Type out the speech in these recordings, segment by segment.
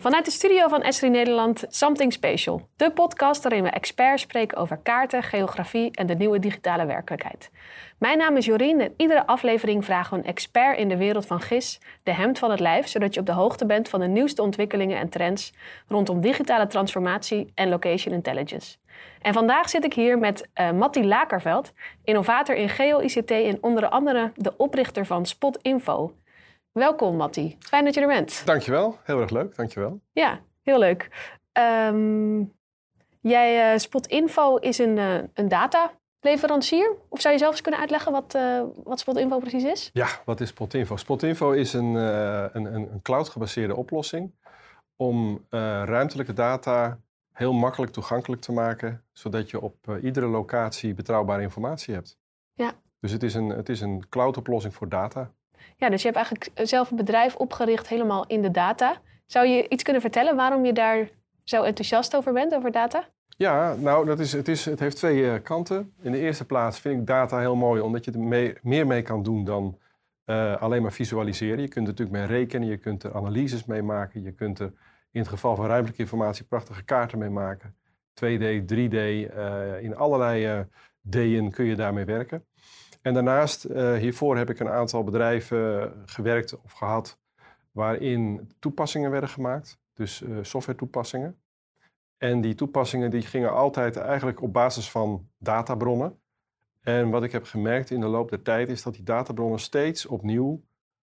Vanuit de studio van Esri Nederland Something Special. De podcast waarin we experts spreken over kaarten, geografie en de nieuwe digitale werkelijkheid. Mijn naam is Jorien en iedere aflevering vragen we een expert in de wereld van GIS de hemd van het lijf, zodat je op de hoogte bent van de nieuwste ontwikkelingen en trends rondom digitale transformatie en location intelligence. En vandaag zit ik hier met uh, Matti Lakerveld, innovator in geo-ICT en onder andere de oprichter van Spot Info. Welkom Matti, fijn dat je er bent. Dankjewel, heel erg leuk, dankjewel. Ja, heel leuk. Um, jij, uh, Spot Info is een, uh, een dataleverancier. Of zou je zelf eens kunnen uitleggen wat, uh, wat Spotinfo precies is? Ja, wat is Spotinfo? Spotinfo is een, een, een cloud-gebaseerde oplossing om ruimtelijke data heel makkelijk toegankelijk te maken, zodat je op iedere locatie betrouwbare informatie hebt. Ja. Dus het is een, het is een cloud-oplossing voor data. Ja, dus je hebt eigenlijk zelf een bedrijf opgericht helemaal in de data. Zou je iets kunnen vertellen waarom je daar zo enthousiast over bent, over data? Ja, nou, dat is, het, is, het heeft twee uh, kanten. In de eerste plaats vind ik data heel mooi, omdat je er mee, meer mee kan doen dan uh, alleen maar visualiseren. Je kunt er natuurlijk mee rekenen, je kunt er analyses mee maken, je kunt er in het geval van ruimtelijke informatie prachtige kaarten mee maken. 2D, 3D, uh, in allerlei D'en kun je daarmee werken. En daarnaast, uh, hiervoor heb ik een aantal bedrijven gewerkt of gehad waarin toepassingen werden gemaakt, dus uh, software toepassingen. En die toepassingen die gingen altijd eigenlijk op basis van databronnen. En wat ik heb gemerkt in de loop der tijd is dat die databronnen steeds opnieuw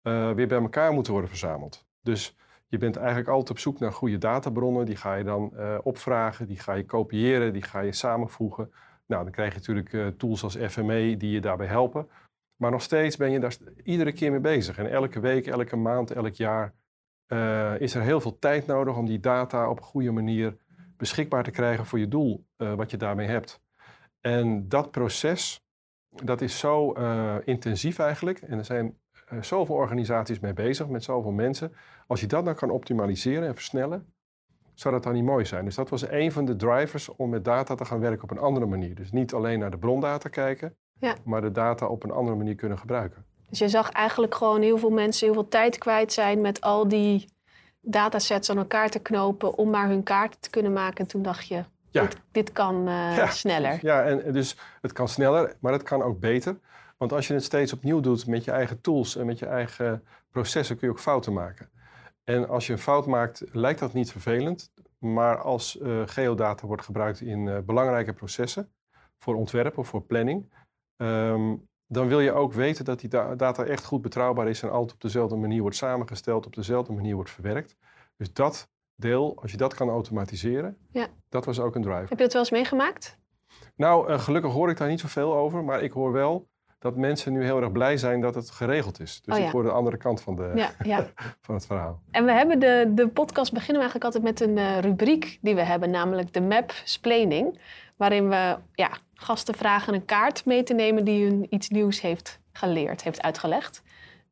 uh, weer bij elkaar moeten worden verzameld. Dus je bent eigenlijk altijd op zoek naar goede databronnen. Die ga je dan opvragen, die ga je kopiëren, die ga je samenvoegen. Nou, dan krijg je natuurlijk uh, tools als FME die je daarbij helpen. Maar nog steeds ben je daar iedere keer mee bezig. En elke week, elke maand, elk jaar uh, is er heel veel tijd nodig om die data op een goede manier beschikbaar te krijgen voor je doel uh, wat je daarmee hebt. En dat proces, dat is zo intensief eigenlijk. En er zijn zoveel organisaties mee bezig, met zoveel mensen. Als je dat dan kan optimaliseren en versnellen, zou dat dan niet mooi zijn? Dus dat was een van de drivers om met data te gaan werken op een andere manier. Dus niet alleen naar de brondata kijken, ja. maar de data op een andere manier kunnen gebruiken. Dus je zag eigenlijk gewoon heel veel mensen heel veel tijd kwijt zijn met al die datasets aan elkaar te knopen om maar hun kaarten te kunnen maken. En toen dacht je, ja. dit, dit, kan uh, ja. sneller. Ja, en dus het kan sneller, maar het kan ook beter. Want als je het steeds opnieuw doet met je eigen tools en met je eigen processen, kun je ook fouten maken. En als je een fout maakt, lijkt dat niet vervelend. Maar als uh, geodata wordt gebruikt in uh, belangrijke processen, voor ontwerp of voor planning, um, dan wil je ook weten dat die da data echt goed betrouwbaar is en altijd op dezelfde manier wordt samengesteld, op dezelfde manier wordt verwerkt. Dus dat deel, als je dat kan automatiseren, ja. dat was ook een drive. Heb je dat wel eens meegemaakt? Nou, uh, gelukkig hoor ik daar niet zoveel over, maar ik hoor wel dat mensen nu heel erg blij zijn dat het geregeld is. Dus oh, ja. ik hoor de andere kant van, de, ja, ja. van het verhaal. En we hebben de, de podcast beginnen we eigenlijk altijd met een uh, rubriek die we hebben, namelijk de map splaining. Waarin we ja, gasten vragen een kaart mee te nemen die hun iets nieuws heeft geleerd, heeft uitgelegd.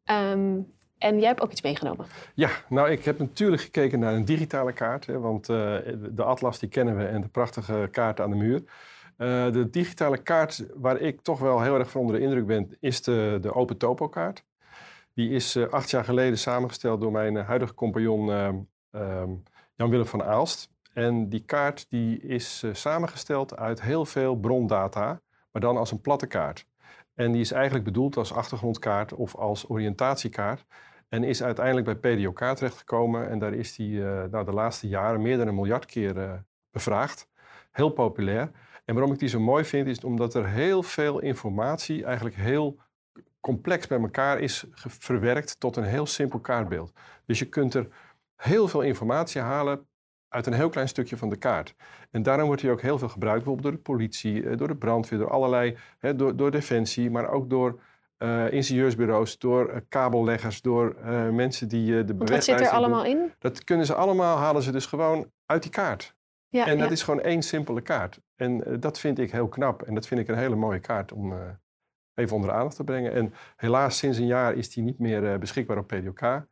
Um, en jij hebt ook iets meegenomen. Ja, nou ik heb natuurlijk gekeken naar een digitale kaart. Hè, want uh, de atlas die kennen we en de prachtige kaart aan de muur. Uh, de digitale kaart waar ik toch wel heel erg van onder de indruk ben, is de, de Open Topo kaart. Die is uh, acht jaar geleden samengesteld door mijn uh, huidige compagnon Jan-Willem van Aalst. En die kaart die is samengesteld uit heel veel brondata, maar dan als een platte kaart. En die is eigenlijk bedoeld als achtergrondkaart of als oriëntatiekaart. En is uiteindelijk bij PDOK terechtgekomen. En daar is die nou, de laatste jaren meer dan een miljard keer bevraagd. Heel populair. En waarom ik die zo mooi vind, is omdat er heel veel informatie eigenlijk heel complex bij elkaar is verwerkt tot een heel simpel kaartbeeld. Dus je kunt er heel veel informatie halen uit een heel klein stukje van de kaart. En daarom wordt hij ook heel veel gebruikt, bijvoorbeeld door de politie, door de brandweer, door allerlei, hè, door, door defensie, maar ook door uh, ingenieursbureaus, door uh, kabelleggers, door uh, mensen die de Want wat zit er allemaal in? Dat kunnen ze allemaal, halen ze dus gewoon uit die kaart. Ja, en dat ja. is gewoon één simpele kaart. En uh, dat vind ik heel knap. En dat vind ik een hele mooie kaart om uh, even onder de aandacht te brengen. En helaas, sinds een jaar is die niet meer uh, beschikbaar op PDOK.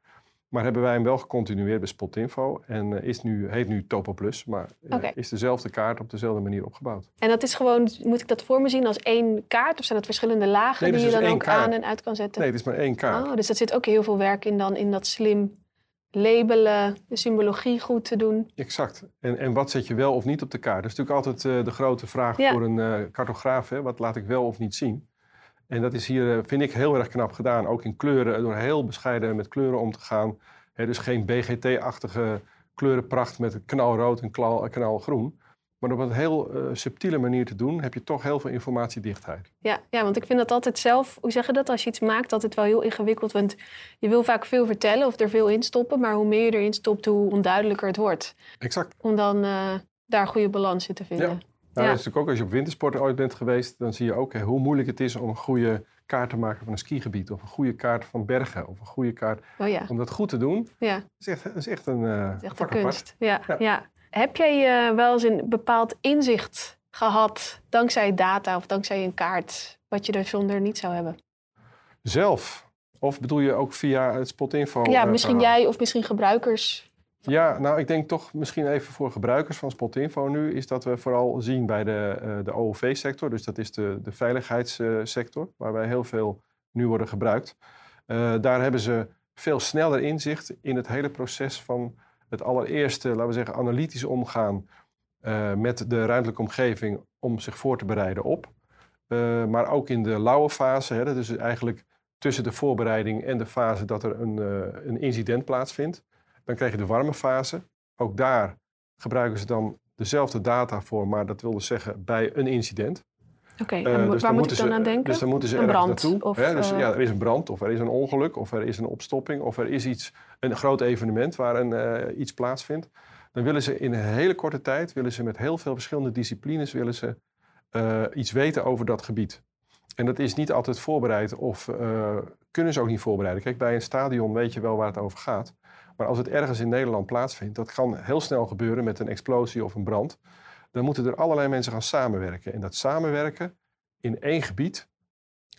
Maar hebben wij hem wel gecontinueerd bij Spotinfo. En is nu, heet nu Topo Plus. Maar okay. is dezelfde kaart op dezelfde manier opgebouwd. En dat is gewoon, moet ik dat voor me zien als één kaart? Of zijn dat verschillende lagen nee, dus die je dan ook kaart. aan en uit kan zetten? Nee, het is maar één kaart. Oh, dus dat zit ook heel veel werk in dan in dat slim labelen, de symbologie goed te doen. Exact. En, en wat zet je wel of niet op de kaart? Dat is natuurlijk altijd uh, de grote vraag Ja. voor een eh, cartograaf. Hè? Wat laat ik wel of niet zien? En dat is hier, eh, vind ik, heel erg knap gedaan. Ook in kleuren, door heel bescheiden met kleuren om te gaan. Hè, dus geen BGT-achtige kleurenpracht met knalrood en knalgroen. Maar op een heel eh, subtiele manier te doen, heb je toch heel veel informatiedichtheid. Ja, ja, want ik vind dat altijd zelf, hoe zeg je dat, als je iets maakt, altijd wel heel ingewikkeld. Want je wil vaak veel vertellen of er veel in stoppen. Maar hoe meer je erin stopt, hoe onduidelijker het wordt. Exact. Om dan eh, daar een goede balans in te vinden. Nou, Ja. dat is natuurlijk ook als je op wintersport ooit bent geweest, dan zie je ook hè, hoe moeilijk het is om een goede kaart te maken van een skigebied. Of een goede kaart van bergen. Of een goede kaart. Oh ja, Om dat goed te doen, ja. dat is echt, dat is echt een, Het is echt een kunst. Ja, Ja. ja. Heb jij eh, wel eens een bepaald inzicht gehad, dankzij data of dankzij een kaart, wat je er zonder niet zou hebben? Zelf? Of bedoel je ook via het spotinfo? ja, eh, misschien verhaal? jij of misschien gebruikers. Ja, nou ik denk toch misschien even voor gebruikers van Spotinfo nu... is dat we vooral zien bij de, eh, de OOV-sector. Dus dat is de, de veiligheidssector, waarbij heel veel nu worden gebruikt. Daar hebben ze veel sneller inzicht in het hele proces van het allereerste, laten we zeggen, analytisch omgaan eh, met de ruimtelijke omgeving om zich voor te bereiden op. Eh, maar ook in de lauwe fase, hè, dat is eigenlijk tussen de voorbereiding en de fase dat er een, eh, een incident plaatsvindt. Dan krijg je de warme fase. Ook daar gebruiken ze dan dezelfde data voor, maar dat wil dus zeggen bij een incident. Oké, Eh, dus waar moet moeten ik dan ze- aan denken? Dus dan moeten ze Een ergens brand naartoe. of, hè? Dus, eh, ja, er is een brand of er is een ongeluk of er is een opstopping of er is iets, een groot evenement waar een, eh, iets plaatsvindt. Dan willen ze in een hele korte tijd, willen ze met heel veel verschillende disciplines, willen ze iets weten over dat gebied. En dat is niet altijd voorbereid of kunnen ze ook niet voorbereiden. Kijk, bij een stadion weet je wel waar het over gaat. Maar als het ergens in Nederland plaatsvindt, dat kan heel snel gebeuren met een explosie of een brand. Dan moeten er allerlei mensen gaan samenwerken. En dat samenwerken in één gebied,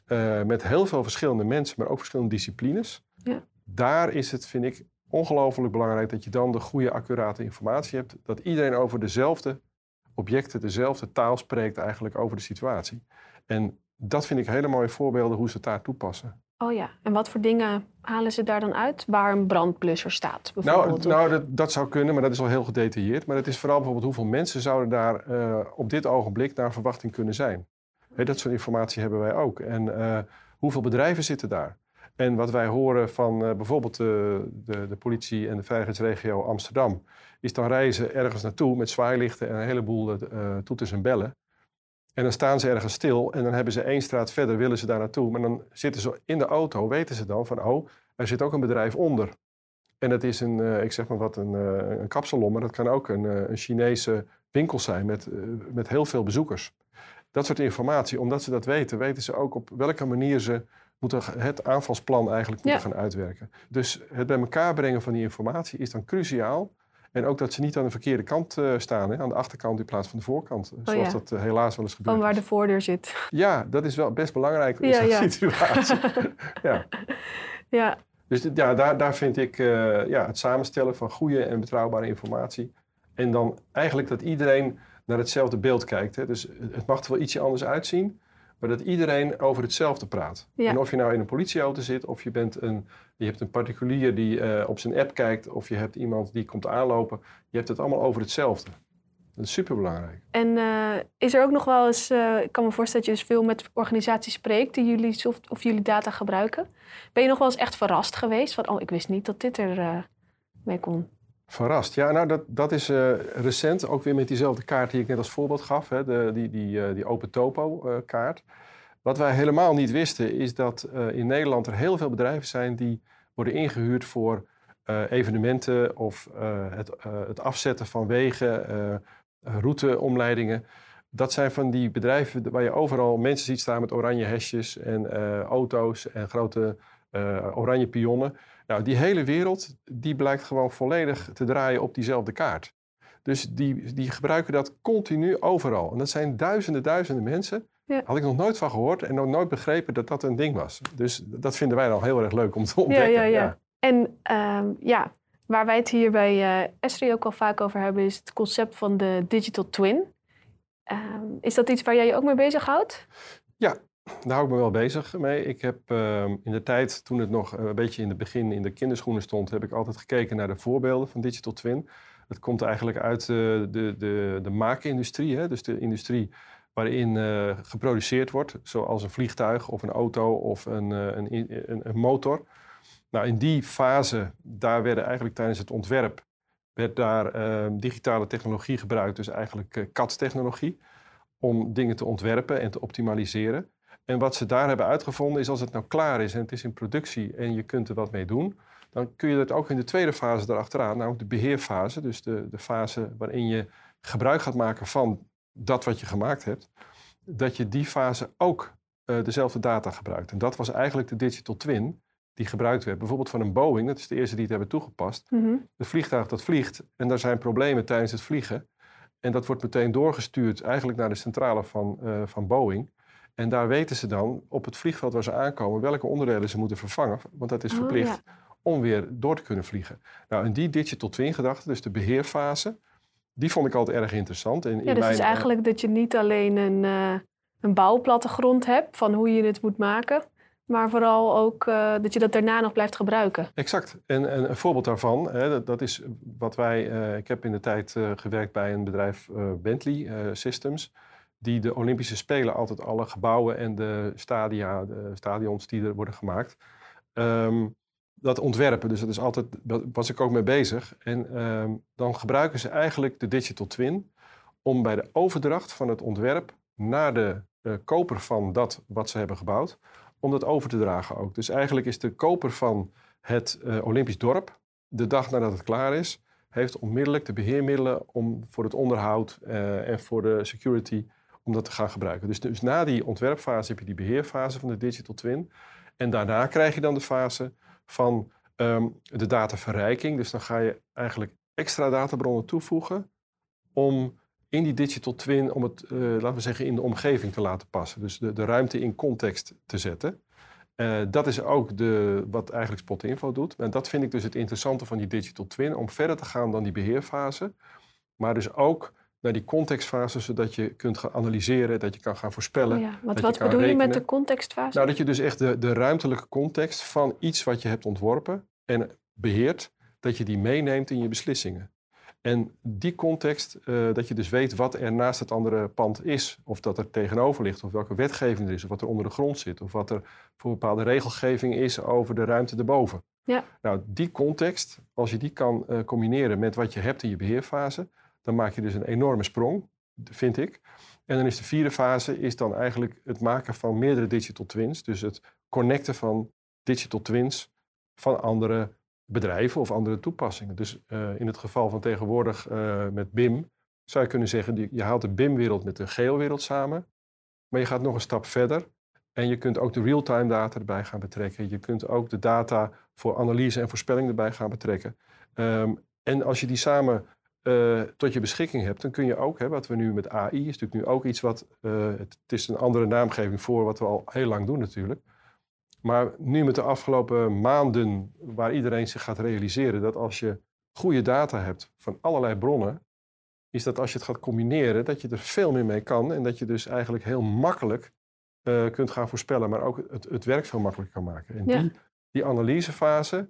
eh, met heel veel verschillende mensen, maar ook verschillende disciplines. Ja. Daar is het, vind ik, ongelooflijk belangrijk dat je dan de goede, accurate informatie hebt. Dat iedereen over dezelfde objecten, dezelfde taal spreekt eigenlijk over de situatie. En dat vind ik hele mooie voorbeelden hoe ze het daar toepassen. Oh ja, en wat voor dingen halen ze daar dan uit? Waar een brandblusser staat Nou, bijvoorbeeld? of- nou dat, dat zou kunnen, maar dat is al heel gedetailleerd. Maar het is vooral bijvoorbeeld hoeveel mensen zouden daar eh, op dit ogenblik naar verwachting kunnen zijn. Dat soort informatie hebben wij ook. En eh, hoeveel bedrijven zitten daar? En wat wij horen van eh, bijvoorbeeld de, de, de politie en de veiligheidsregio Amsterdam, is dan reizen ergens naartoe met zwaailichten en een heleboel toeters en bellen. En dan staan ze ergens stil en dan hebben ze één straat verder, willen ze daar naartoe. Maar dan zitten ze in de auto, weten ze dan van, oh, er zit ook een bedrijf onder. En dat is een, eh, ik zeg maar wat, een, eh, een kapsalon, maar dat kan ook een, eh, een Chinese winkel zijn met, met heel veel bezoekers. Dat soort informatie, omdat ze dat weten, weten ze ook op welke manier ze moeten het aanvalsplan eigenlijk moeten Ja. gaan uitwerken. Dus het bij elkaar brengen van die informatie is dan cruciaal. En ook dat ze niet aan de verkeerde kant eh, staan, hè, aan de achterkant in plaats van de voorkant. Zoals Oh ja. dat eh, helaas wel eens gebeurt. Van waar de voordeur zit. Ja, dat is wel best belangrijk in Ja, zo'n ja. situatie. ja. Ja, Dus ja, daar, daar vind ik eh, ja, het samenstellen van goede en betrouwbare informatie. En dan eigenlijk dat iedereen naar hetzelfde beeld kijkt. Hè. Dus het het mag er wel ietsje anders uitzien, maar dat iedereen over hetzelfde praat. Ja. En of je nou in een politieauto zit, of je, bent een, je hebt een particulier die eh, op zijn app kijkt, of je hebt iemand die komt aanlopen. Je hebt het allemaal over hetzelfde. Dat is superbelangrijk. en eh, is er ook nog wel eens, eh, ik kan me voorstellen dat je dus veel met organisaties spreekt die jullie of jullie data gebruiken. Ben je nog wel eens echt verrast geweest van, oh, ik wist niet dat dit er mee kon? Verrast. Ja, nou dat, dat is eh, recent, ook weer met diezelfde kaart die ik net als voorbeeld gaf, hè, de, die, die, eh, die Open Topo eh, kaart. Wat wij helemaal niet wisten is dat in Nederland er heel veel bedrijven zijn die worden ingehuurd voor evenementen of het, het afzetten van wegen, routeomleidingen. Dat zijn van die bedrijven waar je overal mensen ziet staan met oranje hesjes en auto's en grote oranje pionnen. Nou, die hele wereld, die blijkt gewoon volledig te draaien op diezelfde kaart. Dus die, die gebruiken dat continu overal. En dat zijn duizenden, duizenden mensen. Ja. Had ik nog nooit van gehoord en nog nooit begrepen dat dat een ding was. Dus dat vinden wij dan heel erg leuk om te ontdekken. ja, ja. En ehm, ja, waar wij het hier bij eh Estrie ook wel vaak over hebben, is het concept van de digital twin. Ehm, is dat iets waar jij je ook mee bezighoudt? Ja, daar hou ik me wel bezig mee. Ik heb ehm, in de tijd, toen het nog een beetje in het begin in de kinderschoenen stond, heb ik altijd gekeken naar de voorbeelden van Digital Twin. Het komt eigenlijk uit uh, de, de, de maakindustrie, hè? dus de industrie waarin uh, geproduceerd wordt, zoals een vliegtuig of een auto of een, uh, een, een, motor. Nou, in die fase, daar werden eigenlijk tijdens het ontwerp, werd daar ehm, digitale technologie gebruikt, dus eigenlijk CAD-technologie, om dingen te ontwerpen en te optimaliseren. En wat ze daar hebben uitgevonden is als het nou klaar is en het is in productie en je kunt er wat mee doen, dan kun je dat ook in de tweede fase erachteraan, namelijk de beheerfase, dus de, de fase waarin je gebruik gaat maken van dat wat je gemaakt hebt, dat je die fase ook uh, dezelfde data gebruikt. En dat was eigenlijk de digital twin die gebruikt werd. Bijvoorbeeld van een Boeing, dat is de eerste die het hebben toegepast. Mm Het vliegtuig dat vliegt en daar zijn problemen tijdens het vliegen. En dat wordt meteen doorgestuurd eigenlijk naar de centrale van, uh, van Boeing. En daar weten ze dan op het vliegveld waar ze aankomen welke onderdelen ze moeten vervangen. Want dat is oh, verplicht om weer door te kunnen vliegen. Nou, en die digital twin gedachte, dus de beheerfase, die vond ik altijd erg interessant. En ja, dus is eigenlijk dat je niet alleen een, uh, een bouwplattegrond hebt van hoe je het moet maken, maar vooral ook uh, dat je dat daarna nog blijft gebruiken. Exact. En, en een voorbeeld daarvan, hè, dat, dat, is wat wij. Uh, ik heb in de tijd gewerkt bij een bedrijf Bentley Systems die de Olympische Spelen altijd alle gebouwen en de stadia, de stadions die er worden gemaakt, um, dat ontwerpen. Dus dat is altijd, was ik ook mee bezig. En um, dan gebruiken ze eigenlijk de digital twin om bij de overdracht van het ontwerp naar de uh, koper van dat wat ze hebben gebouwd, om dat over te dragen ook. Dus eigenlijk is de koper van het uh, Olympisch dorp, de dag nadat het klaar is, heeft onmiddellijk de beheermiddelen om voor het onderhoud uh, en voor de security om dat te gaan gebruiken. Dus, dus na die ontwerpfase heb je die beheerfase van de digital twin. En daarna krijg je dan de fase van um, de dataverrijking. Dus dan ga je eigenlijk extra databronnen toevoegen om in die digital twin, om het, uh, laten we zeggen, in de omgeving te laten passen. Dus de, de ruimte in context te zetten. Uh, dat is ook de, wat eigenlijk Spot Info doet. En dat vind ik dus het interessante van die digital twin, om verder te gaan dan die beheerfase. Maar dus ook naar die contextfase, zodat je kunt gaan analyseren, dat je kan gaan voorspellen. Ja, wat wat bedoel je met de contextfase? Nou, dat je dus echt de, de ruimtelijke context van iets wat je hebt ontworpen en beheert, dat je die meeneemt in je beslissingen. En die context, uh, dat je dus weet wat er naast het andere pand is, of dat er tegenover ligt, of welke wetgeving er is, of wat er onder de grond zit, of wat er voor bepaalde regelgeving is over de ruimte erboven. Ja. Nou, die context, als je die kan uh, combineren met wat je hebt in je beheerfase, dan maak je dus een enorme sprong, vind ik. En dan is de vierde fase is dan eigenlijk het maken van meerdere digital twins. Dus het connecten van digital twins van andere bedrijven of andere toepassingen. Dus uh, in het geval van tegenwoordig uh, met BIM zou je kunnen zeggen, je haalt de BIM-wereld met de geelwereld samen. Maar je gaat nog een stap verder en je kunt ook de real-time data erbij gaan betrekken. Je kunt ook de data voor analyse en voorspelling erbij gaan betrekken. Um, en als je die samen uh, tot je beschikking hebt, dan kun je ook, hè, wat we nu met AI, is natuurlijk nu ook iets wat, uh, het, het, is een andere naamgeving voor wat we al heel lang doen natuurlijk. Maar nu met de afgelopen maanden, waar iedereen zich gaat realiseren dat als je goede data hebt van allerlei bronnen, is dat als je het gaat combineren, dat je er veel meer mee kan en dat je dus eigenlijk heel makkelijk uh, kunt gaan voorspellen, maar ook het, het werk veel makkelijker kan maken. En ja. die, die analysefase,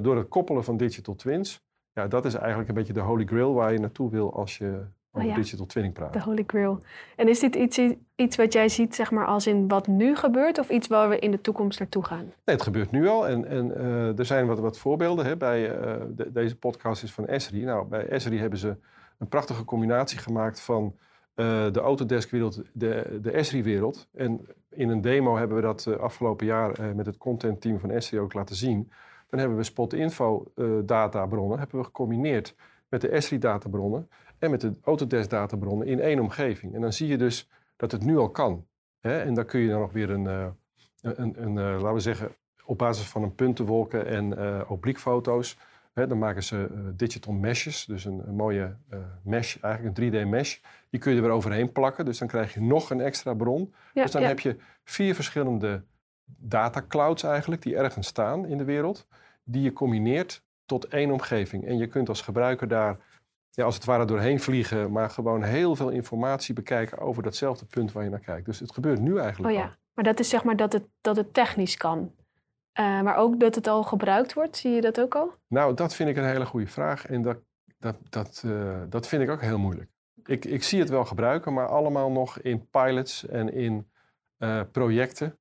door het koppelen van digital twins, ja, dat is eigenlijk een beetje de holy grail waar je naartoe wil als je over oh digital twinning praat. De holy grail. En is dit iets, iets wat jij ziet zeg maar, als in wat nu gebeurt of iets waar we in de toekomst naartoe gaan? Nee, het gebeurt nu al. En, en uh, er zijn wat, wat voorbeelden. Hè, bij, uh, de, deze podcast is van Esri. Nou, bij Esri hebben ze een prachtige combinatie gemaakt van uh, de Autodesk-wereld, de, de Esri-wereld. En in een demo hebben we dat afgelopen jaar met het content-team van Esri ook laten zien. Dan hebben we Spot Info uh, databronnen hebben we gecombineerd met de Esri databronnen en met de Autodesk databronnen in één omgeving. En dan zie je dus dat het nu al kan. Hè? En dan kun je dan nog weer een, uh, een, een uh, laten we zeggen, op basis van een puntenwolken en obliekfoto's. Hè, dan maken ze digital meshes, dus een, een mooie mesh, eigenlijk een 3D mesh. Die kun je er weer overheen plakken, dus dan krijg je nog een extra bron. Ja, dus dan heb je vier verschillende data clouds eigenlijk, die ergens staan in de wereld, die je combineert tot één omgeving. En je kunt als gebruiker daar ja, als het ware doorheen vliegen, maar gewoon heel veel informatie bekijken over datzelfde punt waar je naar kijkt. Dus het gebeurt nu eigenlijk oh ja. Maar dat is zeg maar dat het, dat het technisch kan. Uh, maar ook dat het al gebruikt wordt, zie je dat ook al? Nou, dat vind ik een hele goede vraag. En dat, dat, dat, uh, dat vind ik ook heel moeilijk. Ik, ik zie het wel gebruiken, maar allemaal nog in pilots en in uh, projecten.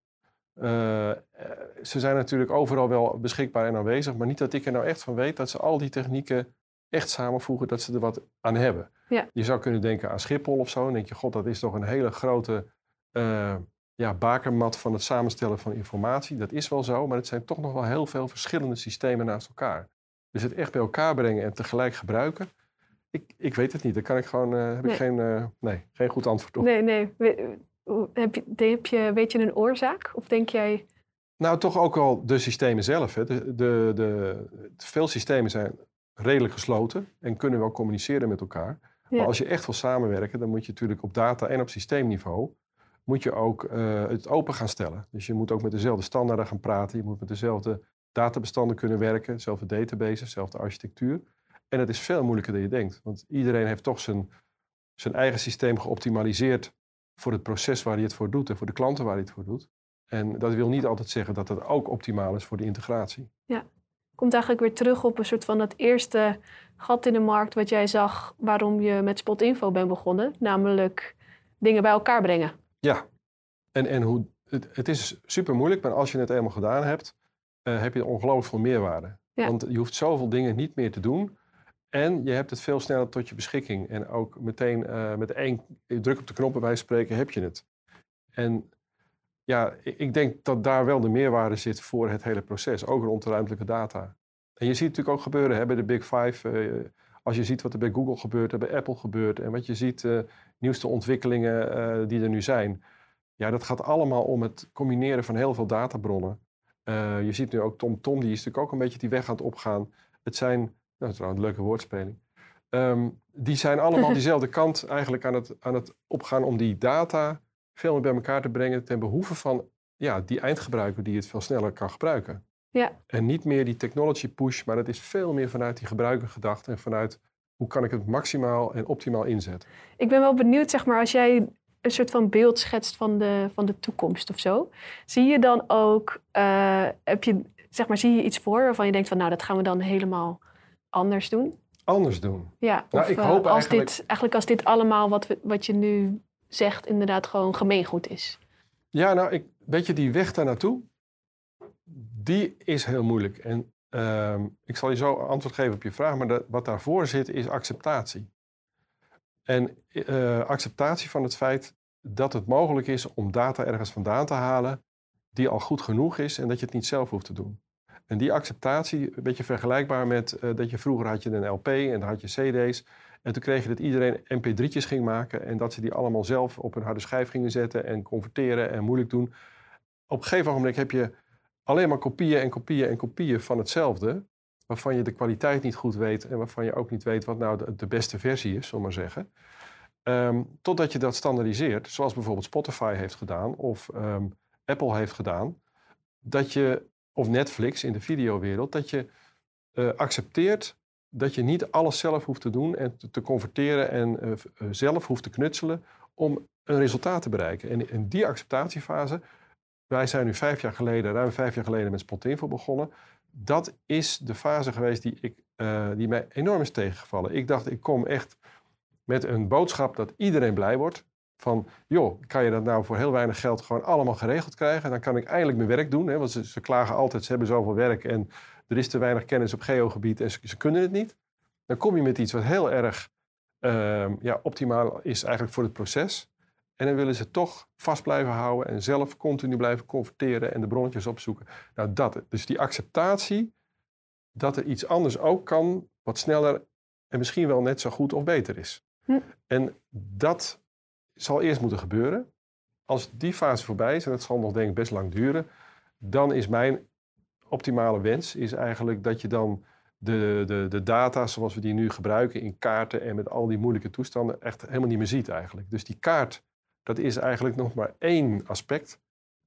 Ze zijn natuurlijk overal wel beschikbaar en aanwezig, maar niet dat ik er nou echt van weet dat ze al die technieken echt samenvoegen, dat ze er wat aan hebben. Ja. Je zou kunnen denken aan Schiphol of zo. Dan denk je, god, dat is toch een hele grote uh, ja, bakermat van het samenstellen van informatie. Dat is wel zo, maar het zijn toch nog wel heel veel verschillende systemen naast elkaar. Dus het echt bij elkaar brengen en tegelijk gebruiken, ik, ik weet het niet. Daar kan ik gewoon, uh, heb nee. ik geen, uh, nee, geen goed antwoord op. Nee, nee. Heb je, heb je, weet je een oorzaak? Of denk jij... Nou, toch ook wel de systemen zelf. Hè. De, de, de, veel systemen zijn redelijk gesloten en kunnen wel communiceren met elkaar. Ja. Maar als je echt wil samenwerken, dan moet je natuurlijk op data en op systeemniveau moet je ook uh, het open gaan stellen. Dus je moet ook met dezelfde standaarden gaan praten. Je moet met dezelfde databestanden kunnen werken, dezelfde databases, dezelfde architectuur. En dat is veel moeilijker dan je denkt. Want iedereen heeft toch zijn, zijn eigen systeem geoptimaliseerd voor het proces waar hij het voor doet en voor de klanten waar hij het voor doet. En dat wil niet altijd zeggen dat het ook optimaal is voor de integratie. Ja, komt eigenlijk weer terug op een soort van dat eerste gat in de markt wat jij zag waarom je met Spotinfo bent begonnen, namelijk dingen bij elkaar brengen. Ja, en, en hoe, het, het is super moeilijk, maar als je het eenmaal gedaan hebt, uh, heb je ongelooflijk veel meerwaarde. Ja. Want je hoeft zoveel dingen niet meer te doen. En je hebt het veel sneller tot je beschikking. En ook meteen uh, met één druk op de knop bij spreken heb je het. En ja, ik denk dat daar wel de meerwaarde zit voor het hele proces, ook rond de ruimtelijke data. En je ziet het natuurlijk ook gebeuren hè, bij de Big Five. Uh, als je ziet wat er bij Google gebeurt, er bij Apple gebeurt en wat je ziet, uh, nieuwste ontwikkelingen die er nu zijn. Ja, dat gaat allemaal om het combineren van heel veel databronnen. je ziet nu ook TomTom, Tom, die is natuurlijk ook een beetje die weg aan het opgaan. Het zijn, dat is trouwens een leuke woordspeling. Um, die zijn allemaal diezelfde kant eigenlijk aan het, aan het opgaan om die data veel meer bij elkaar te brengen ten behoeve van ja, die eindgebruiker die het veel sneller kan gebruiken. Ja. En niet meer die technology push, maar het is veel meer vanuit die gebruiker gedacht en vanuit hoe kan ik het maximaal en optimaal inzetten. Ik ben wel benieuwd, zeg maar, als jij een soort van beeld schetst van de, van de toekomst of zo. Zie je dan ook, uh, heb je, zeg maar, zie je iets voor waarvan je denkt van nou, dat gaan we dan helemaal anders doen? Anders doen? Ja, nou, of ik hoop uh, als eigenlijk... dit, eigenlijk als dit allemaal wat, we, wat je nu zegt inderdaad gewoon gemeengoed is. Ja, nou, ik, weet je, die weg daar naartoe, die is heel moeilijk. En uh, ik zal je zo antwoord geven op je vraag, maar de, wat daarvoor zit is acceptatie. En uh, acceptatie van het feit dat het mogelijk is om data ergens vandaan te halen die al goed genoeg is en dat je het niet zelf hoeft te doen. En die acceptatie, een beetje vergelijkbaar met uh, dat je vroeger had je een LP en dan had je CD's. En toen kreeg je dat iedereen mp3'tjes ging maken en dat ze die allemaal zelf op een harde schijf gingen zetten en converteren en moeilijk doen. Op een gegeven moment heb je alleen maar kopieën en kopieën en kopieën van hetzelfde, waarvan je de kwaliteit niet goed weet en waarvan je ook niet weet wat nou de, beste versie is, zal maar zeggen. Um, totdat je dat standaardiseert, zoals bijvoorbeeld Spotify heeft gedaan of um, Apple heeft gedaan, dat je, of Netflix in de videowereld, dat je uh, accepteert dat je niet alles zelf hoeft te doen en te, te converteren en uh, zelf hoeft te knutselen om een resultaat te bereiken. En in die acceptatiefase, wij zijn nu vijf jaar geleden, ruim vijf jaar geleden met Spotinfo begonnen. Dat is de fase geweest die, ik, die mij enorm is tegengevallen. Ik dacht, ik kom echt met een boodschap dat iedereen blij wordt. Van, joh, kan je dat nou voor heel weinig geld gewoon allemaal geregeld krijgen? Dan kan ik eindelijk mijn werk doen. Hè? Want ze, ze klagen altijd, ze hebben zoveel werk en er is te weinig kennis op geogebied en ze, ze kunnen het niet. Dan kom je met iets wat heel erg uh, ja, optimaal is eigenlijk voor het proces. En dan willen ze toch vast blijven houden en zelf continu blijven converteren en de bronnetjes opzoeken. Nou, dat. Dus die acceptatie dat er iets anders ook kan, wat sneller en misschien wel net zo goed of beter is. Hm. En dat zal eerst moeten gebeuren. Als die fase voorbij is, en dat zal nog denk ik best lang duren, dan is mijn optimale wens is eigenlijk dat je dan de, de, de data zoals we die nu gebruiken in kaarten en met al die moeilijke toestanden echt helemaal niet meer ziet eigenlijk. Dus die kaart, dat is eigenlijk nog maar één aspect,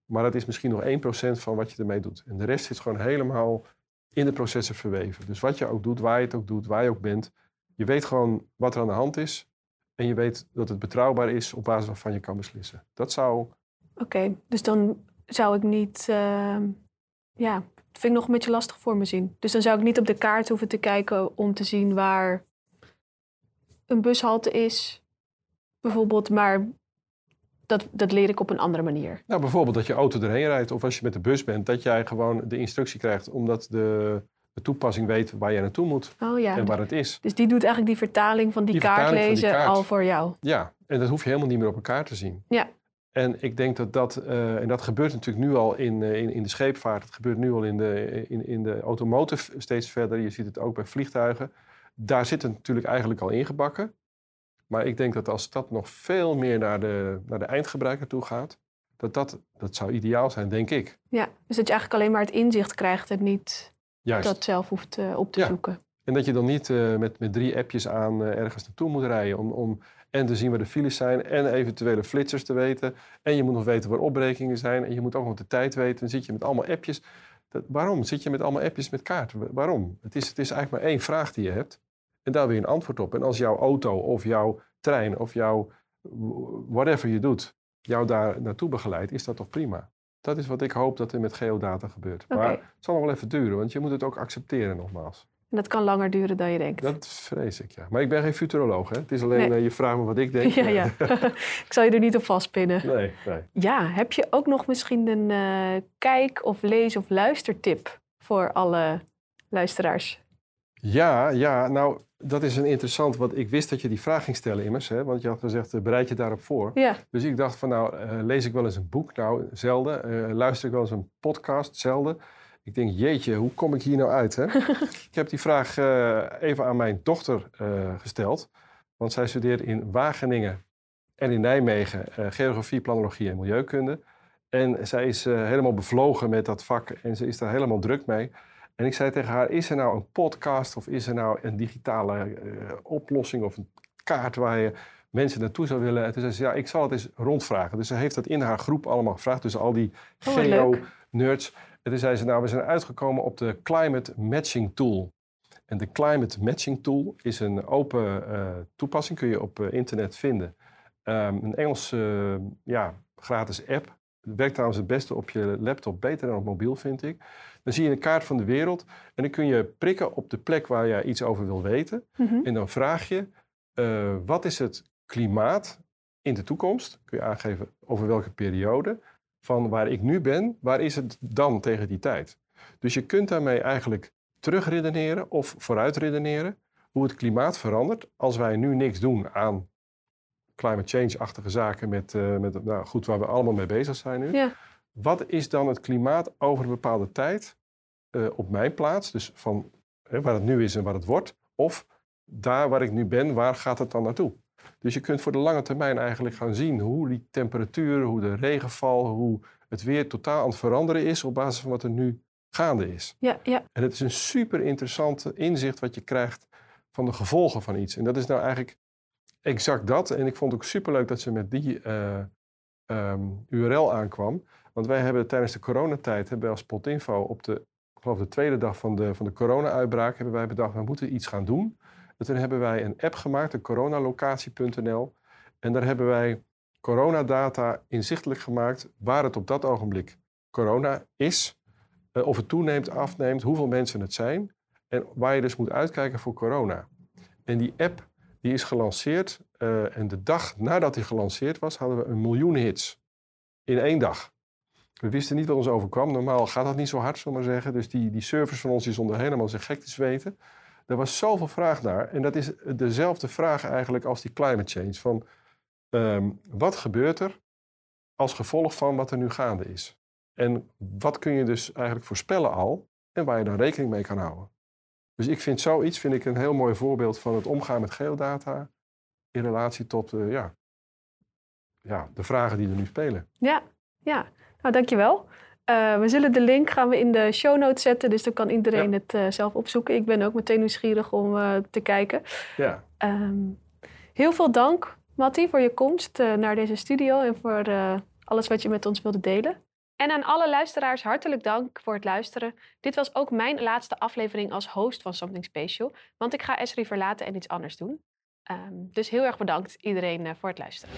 maar dat is misschien nog 1% van wat je ermee doet. En de rest zit gewoon helemaal in de processen verweven. Dus wat je ook doet, waar je het ook doet, waar je ook bent, je weet gewoon wat er aan de hand is en je weet dat het betrouwbaar is op basis waarvan je kan beslissen. Dat zou Oké, okay, dus dan zou ik niet, ehm, ja, dat vind ik nog een beetje lastig voor me zien. Dus dan zou ik niet op de kaart hoeven te kijken om te zien waar een bushalte is, bijvoorbeeld, maar dat, dat leer ik op een andere manier. Nou, bijvoorbeeld dat je auto erheen rijdt of als je met de bus bent, dat jij gewoon de instructie krijgt omdat de, de toepassing weet waar je naartoe moet Oh ja. en waar het is. Dus die doet eigenlijk die vertaling van die, Die kaart van die lezen kaart. al voor jou. Ja, en dat hoef je helemaal niet meer op elkaar te zien. Ja. En ik denk dat dat, eh, en dat gebeurt natuurlijk nu al in, eh, in, in de scheepvaart, het gebeurt nu al in de, in, in de automotive steeds verder. Je ziet het ook bij vliegtuigen. Daar zit het natuurlijk eigenlijk al ingebakken. Maar ik denk dat als dat nog veel meer naar de, naar de eindgebruiker toe gaat, dat, dat dat zou ideaal zijn, denk ik. Ja, dus dat je eigenlijk alleen maar het inzicht krijgt en niet Juist. dat zelf hoeft eh, op te Ja. zoeken. En dat je dan niet eh, met, met drie appjes aan eh, ergens naartoe moet rijden. Om, om en te zien waar de files zijn en eventuele flitsers te weten. En je moet nog weten waar opbrekingen zijn. En je moet ook nog de tijd weten. Dan zit je met allemaal appjes. Dat, waarom zit je met allemaal appjes met kaart? Wa- Waarom? Het is, het is eigenlijk maar één vraag die je hebt. En daar wil je een antwoord op. En als jouw auto of jouw trein of jouw whatever je doet, jou daar naartoe begeleidt, is dat toch prima? Dat is wat ik hoop dat er met geodata gebeurt. Maar het zal nog wel even duren, want je moet het ook accepteren nogmaals. En dat kan langer duren dan je denkt. Dat vrees ik, ja. Maar ik ben geen futuroloog, hè. Het is alleen, Nee. eh, je vraagt me wat ik denk. ja, ja. ik zal je er niet op vastpinnen. nee, nee. Ja, heb je ook nog misschien een eh, kijk- of lees- of luistertip voor alle luisteraars? Ja, ja, nou, dat is een interessant, want ik wist dat je die vraag ging stellen immers, hè. Want je had gezegd, eh, bereid je daarop voor. Ja, Dus ik dacht van, nou, eh, lees ik wel eens een boek? Nou, zelden. Eh, luister ik wel eens een podcast? Zelden. Ik denk, jeetje, hoe kom ik hier nou uit, hè? ik heb die vraag even aan mijn dochter gesteld. Want zij studeert in Wageningen en in Nijmegen geografie, planologie en milieukunde. En zij is helemaal bevlogen met dat vak en ze is daar helemaal druk mee. En ik zei tegen haar, is er nou een podcast of is er nou een digitale eh, oplossing of een kaart waar je mensen naartoe zou willen? En toen zei ze, ja, ik zal het eens rondvragen. Dus ze heeft dat in haar groep allemaal gevraagd. Dus al die Oh, geo-nerds. En toen zei ze, nou, we zijn uitgekomen op de Climate Matching Tool. En de Climate Matching Tool is een open eh, toepassing, kun je op eh, internet vinden. Ehm, een Engels eh, ja, gratis app. Het werkt trouwens het beste op je laptop, beter dan op mobiel, vind ik. Dan zie je een kaart van de wereld en dan kun je prikken op de plek waar je iets over wil weten. Mhm. En dan vraag je, eh, wat is het klimaat in de toekomst? Kun je aangeven over welke periode. Van waar ik nu ben, waar is het dan tegen die tijd? Dus je kunt daarmee eigenlijk terugredeneren of vooruitredeneren hoe het klimaat verandert als wij nu niks doen aan climate change-achtige zaken met, eh, met nou goed, waar we allemaal mee bezig zijn nu. Ja. Wat is dan het klimaat over een bepaalde tijd eh, op mijn plaats? Dus van hè, waar het nu is en waar het wordt. Of daar waar ik nu ben, waar gaat het dan naartoe? Dus je kunt voor de lange termijn eigenlijk gaan zien hoe die temperatuur, hoe de regenval, hoe het weer totaal aan het veranderen is op basis van wat er nu gaande is. ja, ja. En het is een super interessante inzicht wat je krijgt van de gevolgen van iets. En dat is nou eigenlijk exact dat. En ik vond ook superleuk dat ze met die eh, ehm, URL aankwam. Want wij hebben tijdens de coronatijd, hebben wij als Spotinfo op de, ik geloof de tweede dag van de, van de corona-uitbraak, hebben wij bedacht, we moeten iets gaan doen. En toen hebben wij een app gemaakt, de coronalocatie.nl. En daar hebben wij coronadata inzichtelijk gemaakt waar het op dat ogenblik corona is. eh, of het toeneemt, afneemt, hoeveel mensen het zijn. En waar je dus moet uitkijken voor corona. En die app die is gelanceerd. eh, en de dag nadat die gelanceerd was, hadden we een miljoen hits. In één dag. We wisten niet wat ons overkwam. Normaal gaat dat niet zo hard, zullen maar zeggen. Dus die, die servers van ons die stonden helemaal zich gek te zweten. Er was zoveel vraag naar. En dat is dezelfde vraag eigenlijk als die climate change. Van, ehm, wat gebeurt er als gevolg van wat er nu gaande is? En wat kun je dus eigenlijk voorspellen al en waar je dan rekening mee kan houden? Dus ik vind zoiets vind ik een heel mooi voorbeeld van het omgaan met geodata in relatie tot eh, ja, ja, de vragen die er nu spelen. Ja, ja. Nou, dankjewel. Eh we zullen de link gaan we in de show notes zetten, dus dan kan iedereen Ja. het eh, zelf opzoeken. Ik ben ook meteen nieuwsgierig om te kijken. Ja, Ehm, heel veel dank, Matti, voor je komst naar deze studio en voor alles wat je met ons wilde delen. En aan alle luisteraars hartelijk dank voor het luisteren. Dit was ook mijn laatste aflevering als host van Something Special, want ik ga Esri verlaten en iets anders doen. Ehm, dus heel erg bedankt iedereen eh, voor het luisteren.